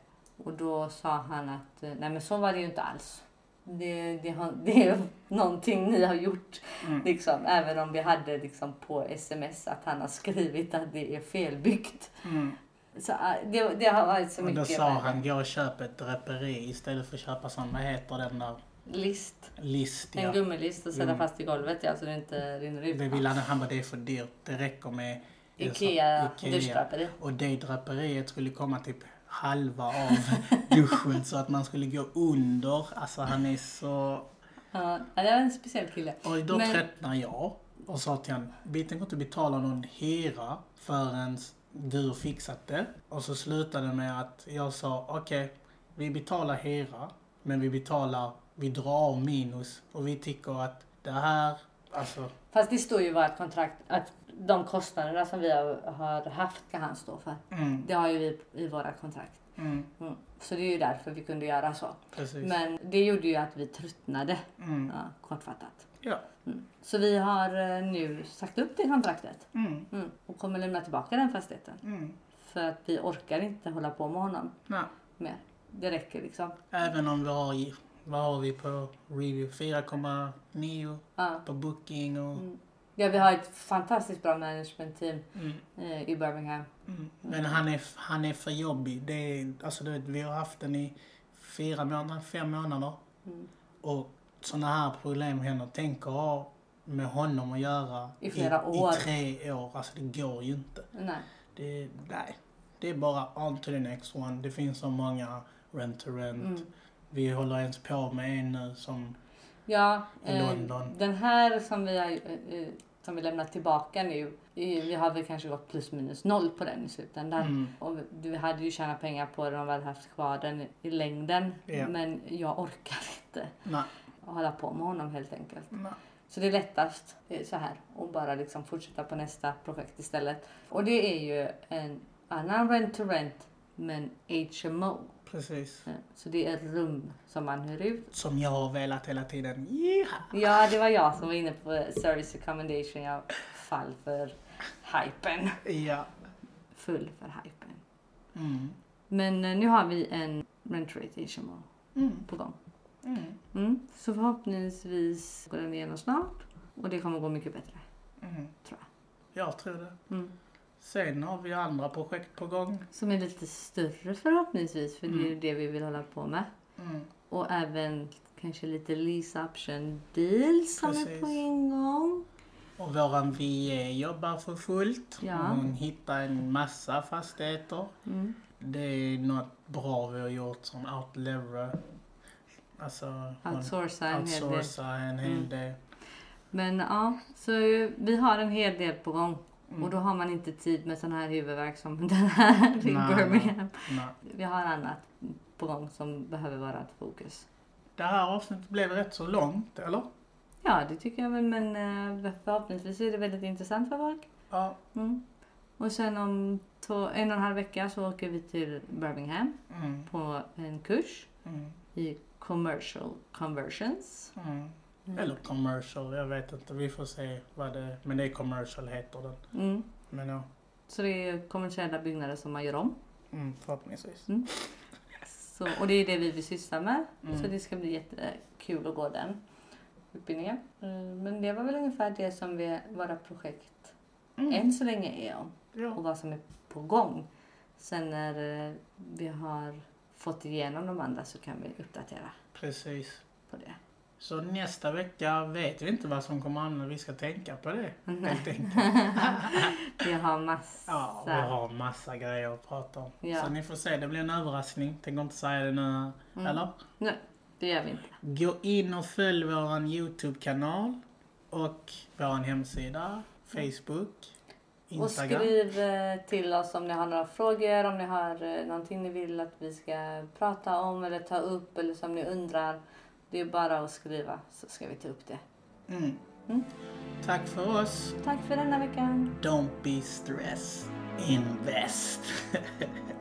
A: Och då sa han att eh, nej men så var det ju inte alls. Det, det, har, det är någonting ni har gjort.
B: Mm.
A: Liksom, även om vi hade liksom på sms att han har skrivit att det är felbyggt.
B: Mm.
A: Så äh, det, det har varit så
B: Och då
A: mycket
B: sa
A: värre.
B: han, gå och köp ett draperi istället för att köpa sån, vad heter den där,
A: List.
B: list.
A: En
B: Ja.
A: gummilist och sätta
B: Mm.
A: fast i golvet ja, så det inte rinner ut.
B: Det ville han, han bara, det är för dyrt. Det räcker med
A: Ikea,
B: Ikea.
A: duschdraperi.
B: Och det draperiet skulle komma typ halva av duschen så att man skulle gå under. Alltså han är så...
A: Ja, det var en speciell kille.
B: Och då
A: Men-
B: tröttnade jag och sa till honom, vi tänker inte betala någon hyra förrän du fixat det. Och så slutade det med att jag sa, okej, vi betalar hyra, men vi betalar, vi drar minus. Och vi tycker att det här, alltså,
A: Fast det står ju i vårt kontrakt att de kostnaderna som vi har, haft kan han stå för.
B: mm,
A: Det har ju vi i våra kontrakt.
B: mm,
A: Mm. Så det är ju därför vi kunde göra så.
B: precis.
A: Men det gjorde ju att vi tröttnade,
B: Mm,
A: ja, kortfattat.
B: ja.
A: Mm. Så vi har eh, nu sagt upp det kontraktet
B: Mm,
A: och kommer lämna tillbaka den fastigheten. För att vi orkar inte hålla på med honom
B: nej.
A: mer. Det räcker liksom.
B: Även om vi har, vad har vi på review? 4,9
A: Ja.
B: på booking och...
A: Ja, vi har ett fantastiskt bra management team
B: Mm,
A: eh, i Birmingham.
B: mm. Men han är, han är för jobbig. Det är, alltså du vet, vi har haft den i fyra månader, fem månader.
A: Mm.
B: Och sådana här problem händer. Tänk att ha med honom att göra
A: I flera år.
B: i tre år. Alltså det går ju inte.
A: Nej.
B: Det, nej. Det är bara on to the next one. Det finns så många rent to rent. Vi håller ens på med en nu som...
A: Ja, eh, den här som vi har eh, eh, som vi lämnat tillbaka nu. Vi har väl kanske gått plus minus noll på den i slutändan.
B: Mm,
A: Och vi hade ju tjänat pengar på den om vi hade haft kvar den i längden.
B: Ja.
A: Men jag orkar inte
B: nej,
A: hålla på med honom helt enkelt.
B: nej.
A: Så det är lättast eh, så här och bara liksom fortsätta på nästa projekt istället. Och det är ju en annan rent to rent men HMO.
B: Precis.
A: Så det är rum som man hyr ut.
B: Som jag har velat hela tiden. Yeah.
A: Ja, det var jag som var inne på service accommodation. Jag fall för hypen.
B: Ja.
A: Full för hypen.
B: Mm.
A: Men eh, nu har vi en rent rate HMO
B: Mm.
A: på gång.
B: Mm.
A: Mm. Så förhoppningsvis går den igenom snart. Och det kommer gå mycket bättre.
B: Mm.
A: Tror
B: Jag tror det.
A: Mm.
B: Sen har vi andra projekt på gång.
A: Som är lite större förhoppningsvis. För det är ju
B: Mm.
A: det vi vill hålla på med.
B: Mm.
A: Och även kanske lite lease option deals som är på ingång.
B: Och våran VE jobbar för fullt.
A: Ja.
B: Hon hittar en massa fastigheter.
A: Mm.
B: Det är något bra vi har gjort som outlever. Alltså
A: Outsourca en hel del.
B: en hel
A: Mm.
B: del.
A: Men ja, så vi har en hel del på gång.
B: Mm.
A: Och då har man inte tid med sån här huvudvärk som den här i Birmingham.
B: Nej.
A: Vi har annat på gång som behöver vara ett fokus.
B: Det här avsnittet blev rätt så långt, eller?
A: Ja, det tycker jag väl. Men eh, förhoppningsvis är det väldigt intressant för folk.
B: Ja.
A: Mm. Och sen om två, en och en halv vecka så åker vi till Birmingham
B: Mm.
A: på en kurs
B: Mm.
A: i commercial conversions.
B: Mm.
A: Mm.
B: Eller commercial, jag vet inte. Vi får se vad det Men det är commercial heter den.
A: Mm.
B: Men ja,
A: Så det är kommersiella byggnader som man gör om.
B: mm, förhoppningsvis.
A: Så, och det är det vi vill syssla med.
B: Mm.
A: Så det ska bli jättekul att gå den utbildningen. Eh, Men det var väl ungefär det som vi, våra projekt
B: Mm.
A: än så länge är om.
B: Ja.
A: Och vad som är på gång. Sen när eh, vi har fått igenom de andra så kan vi uppdatera
B: Precis.
A: på det.
B: Så nästa vecka vet vi inte vad som kommer an vi ska tänka på det. Helt enkelt.
A: Vi har massa.
B: Ja, vi har massa grejer att prata om.
A: Ja.
B: Så ni får se, det blir en överraskning. Tänker inte säga det nu,
A: Mm.
B: eller?
A: Nej, det gör vi inte.
B: Gå in och följ våran YouTube-kanal och våran hemsida, Facebook,
A: Och
B: Instagram.
A: skriv eh, till oss om ni har några frågor, om ni har eh, någonting ni vill att vi ska prata om eller ta upp eller som ni undrar. Det är bara att skriva så ska vi ta upp det.
B: Mm.
A: Mm.
B: Tack för oss.
A: Tack för denna veckan.
B: Don't be stressed. Invest.